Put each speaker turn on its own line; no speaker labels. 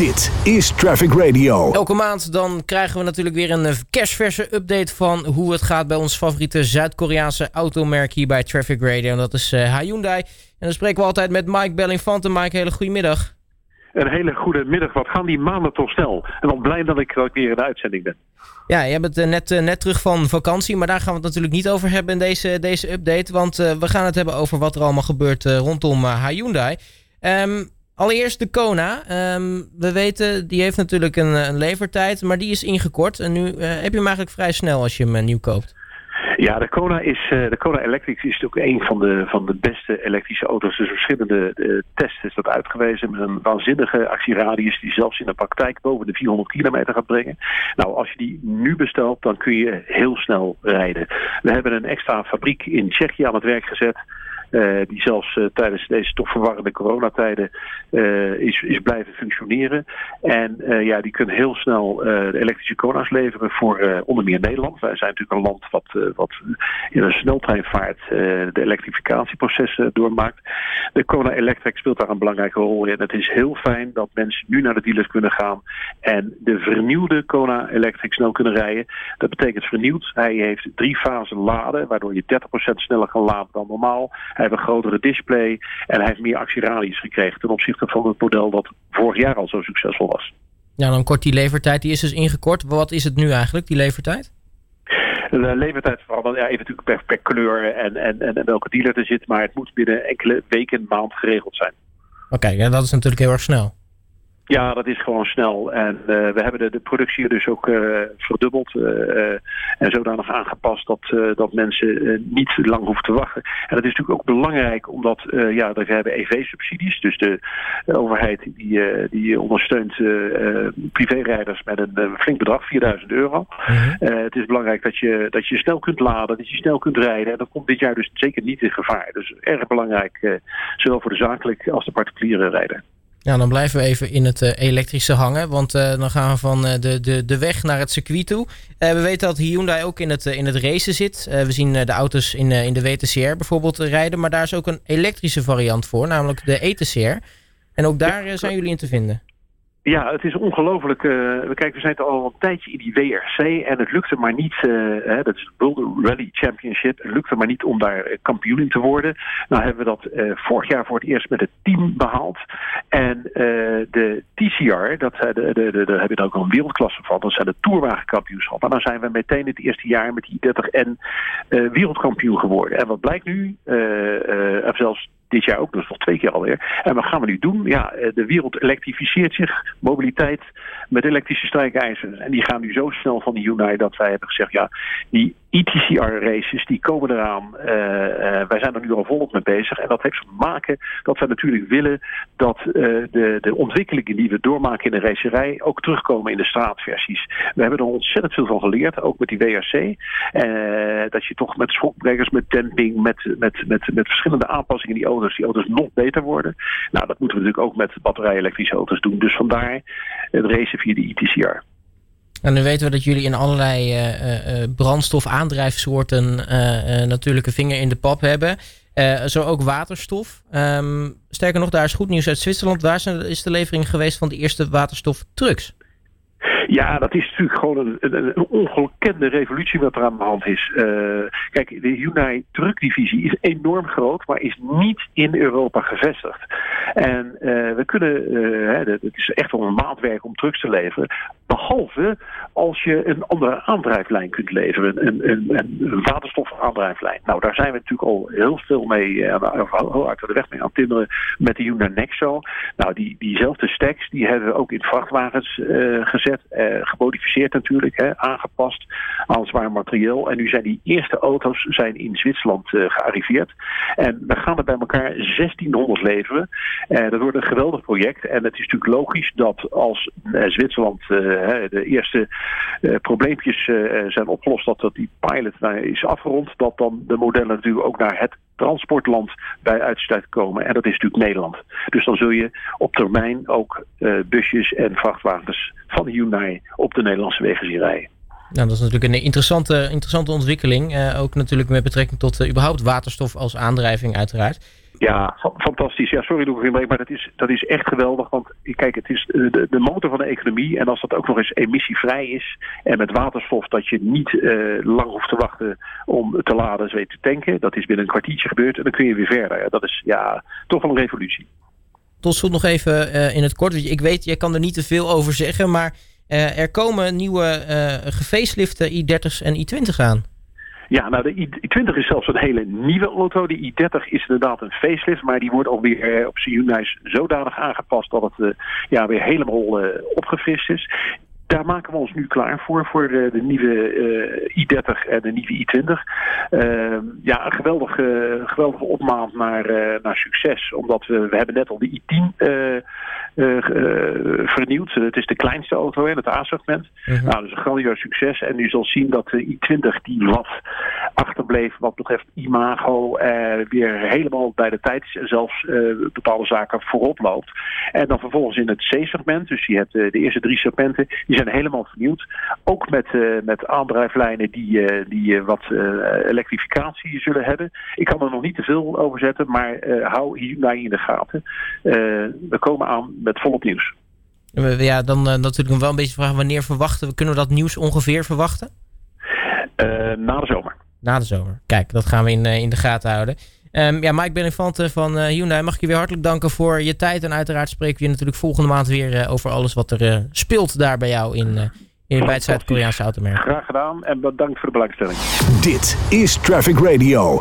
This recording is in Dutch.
Dit is Traffic Radio.
Elke maand dan krijgen we natuurlijk weer een kerstverse update van hoe het gaat bij ons favoriete Zuid-Koreaanse automerk hier bij Traffic Radio. En dat is uh, Hyundai. En dan spreken we altijd met Mike Bellingfanten. Mike, hele goede middag.
Een hele goede middag. Wat gaan die maanden toch snel? En dan blij dat ik, dat ik weer in de uitzending ben.
Ja, je bent net, uh, net terug van vakantie, maar daar gaan we het natuurlijk niet over hebben in deze, deze update. Want uh, we gaan het hebben over wat er allemaal gebeurt rondom Hyundai. Um, Allereerst de Kona. Um, we weten, die heeft natuurlijk een, een, levertijd, maar die is ingekort. En nu uh, heb je hem eigenlijk vrij snel als je hem uh, nieuw koopt.
Ja, de Kona, is, uh, de Kona Electric is natuurlijk een van de, van de beste elektrische auto's. Dus verschillende tests is dat uitgewezen met een waanzinnige actieradius die zelfs in de praktijk boven de 400 kilometer gaat brengen. Nou, als je die nu bestelt, dan kun je heel snel rijden. We hebben een extra fabriek in Tsjechië aan het werk gezet. Uh, die zelfs uh, tijdens deze toch verwarrende coronatijden uh, is, blijven functioneren. En ja, die kunnen heel snel elektrische Kona's leveren voor onder meer Nederland. Wij zijn natuurlijk een land wat, wat in een sneltreinvaart de elektrificatieprocessen doormaakt. De Kona Electric speelt daar een belangrijke rol in. Het is heel fijn dat mensen nu naar de dealers kunnen gaan en de vernieuwde Kona Electric snel kunnen rijden. Dat betekent vernieuwd. Hij heeft drie fasen laden, waardoor je 30% sneller kan laden dan normaal. Hij heeft een grotere display en hij heeft meer actieradius gekregen ten opzichte van het model dat vorig jaar al zo succesvol was.
Ja, dan kort die levertijd, die is dus ingekort. Wat is het nu eigenlijk, die levertijd?
De levertijd verandert ja, even natuurlijk per, per kleur en, en, en, welke dealer er zit, maar het moet binnen enkele weken, maand geregeld zijn.
Oké, okay, ja, dat is natuurlijk heel erg snel.
Ja, dat is gewoon snel. En uh, we hebben de, de productie dus ook uh, verdubbeld uh, en zodanig aangepast dat, dat mensen niet lang hoeven te wachten. En dat is natuurlijk ook belangrijk omdat ja, we hebben EV-subsidies. Dus de, overheid die, die ondersteunt privérijders met een flink bedrag, 4000 euro. Mhm. het is belangrijk dat je, dat je snel kunt laden, dat je snel kunt rijden. En dat komt dit jaar dus zeker niet in gevaar. Dus erg belangrijk, zowel voor de zakelijke als de particuliere rijder.
Ja, dan blijven we even in het uh, elektrische hangen. Want uh, dan gaan we van uh, de, de, de weg naar het circuit toe. we weten dat Hyundai ook in het, in het racen zit. we zien de auto's in, in de WTCR bijvoorbeeld rijden. Maar daar is ook een elektrische variant voor, namelijk de ETCR. En ook daar zijn jullie in te vinden.
Ja, het is ongelooflijk. Uh, kijk, we zijn al een tijdje in die WRC en het lukte maar niet, uh, hè, dat is het Boulder Rally Championship, het lukte maar niet om daar eh, kampioen in te worden. Nou hebben we dat vorig jaar voor het eerst met het team behaald. En de TCR, dat, de, de, de, daar heb je dan ook een wereldklasse van, dat zijn de Tourwagenkampioenschappen. En dan zijn we meteen het eerste jaar met die 30N wereldkampioen geworden. En wat blijkt nu, of zelfs dit jaar ook, dus nog twee keer alweer. En wat gaan we nu doen? Ja, eh, de wereld elektrificeert zich, mobiliteit met elektrische strijkijzers. En die gaan nu zo snel van de Hyundai dat wij hebben gezegd, ja, die ETCR-races die komen eraan. Uh, uh, wij zijn er nu al volop mee bezig. En dat heeft te maken dat we natuurlijk willen dat uh, de, de ontwikkelingen die we doormaken in de racerij ook terugkomen in de straatversies. We hebben er ontzettend veel van geleerd, ook met die WRC. dat je toch met schokbrekers, met demping, met, met, met, met verschillende aanpassingen in die auto's, die auto's nog beter worden. Nou, dat moeten we natuurlijk ook met batterij-elektrische auto's doen. Dus vandaar het racen via de ETCR.
En nu weten we dat jullie in allerlei uh, uh, brandstofaandrijfsoorten uh, een vinger in de pap hebben. zo ook waterstof. Um, sterker nog, daar is goed nieuws uit Zwitserland. Daar is de levering geweest van de eerste waterstoftrucks.
Ja, dat is natuurlijk gewoon een, een, ongekende revolutie wat er aan de hand is. Kijk, de Hyundai truckdivisie is enorm groot, maar is niet in Europa gevestigd. En uh, we kunnen, het is echt wel een maatwerk om trucks te leveren. Behalve als je een andere aandrijflijn kunt leveren, een, een, een waterstofaandrijflijn. Nou, daar zijn we natuurlijk al heel veel mee, heel hard de weg mee aan het timmeren met de Hyundai Nexo. Nou, die, diezelfde stacks, die hebben we ook in vrachtwagens gezet. Gemodificeerd natuurlijk, hè, aangepast aan zwaar materieel. En nu zijn die eerste auto's zijn in Zwitserland gearriveerd. En we gaan er bij elkaar 1600 leveren. Uh, dat wordt een geweldig project. En het is natuurlijk logisch dat als Zwitserland de eerste probleempjes zijn opgelost, dat, dat die pilot is afgerond, dat dan de modellen natuurlijk ook naar het transportland bij uitsluit komen. En dat is natuurlijk Nederland. Dus dan zul je op termijn ook busjes en vrachtwagens van Hyundai op de Nederlandse wegen zien rijden.
Nou, dat is natuurlijk een interessante, interessante ontwikkeling. Ook natuurlijk met betrekking tot überhaupt waterstof als aandrijving uiteraard.
Ja, fantastisch. Ja, sorry Louis, maar dat is, dat is echt geweldig. Want kijk, het is de, de motor van de economie. En als dat ook nog eens emissievrij is en met waterstof dat je niet uh, lang hoeft te wachten om te laden en te tanken. Dat is binnen een kwartiertje gebeurd en dan kun je weer verder. Dat is ja, toch wel een revolutie.
Tot slot nog even uh, in het kort. Ik weet, jij kan er niet te veel over zeggen, maar uh, er komen nieuwe gefacelifte i30's en i20's aan.
Ja, nou de i20 is zelfs een hele nieuwe auto. De i30 is inderdaad een facelift, maar die wordt alweer op zijn Hyundai's zodanig aangepast dat het uh, ja, weer helemaal uh, opgefrist is daar maken we ons nu klaar voor, voor de, nieuwe uh, i30 en de nieuwe i20. Uh, ja, een geweldige, geweldige opmaat naar, naar succes. Omdat we, we hebben net al de i10 vernieuwd. Het is de kleinste auto in het A-segment. -huh. Nou, dus een grandioos succes. En u zal zien dat de i20 die wat achterbleef wat betreft imago weer helemaal bij de tijd en zelfs bepaalde zaken voorop loopt. En dan vervolgens in het C-segment, dus je hebt de eerste drie segmenten, die zijn helemaal vernieuwd. Ook met, met aandrijflijnen die, die wat elektrificatie zullen hebben. Ik kan er nog niet te veel over zetten, maar hou Hyundai in de gaten. we komen aan met volop nieuws.
Ja, dan natuurlijk nog wel een beetje vragen wanneer verwachten we, kunnen we dat nieuws ongeveer verwachten?
na de zomer.
Na de zomer. Kijk, dat gaan we in, in de gaten houden. Um, ja, Mike Benefante van uh, Hyundai, mag ik je weer hartelijk danken voor je tijd. En uiteraard spreken we je natuurlijk volgende maand weer uh, over alles wat er uh, speelt daar bij jou in, in bij het Zuid-Koreaanse automerk.
Graag gedaan en bedankt voor de belangstelling.
Dit is Traffic Radio.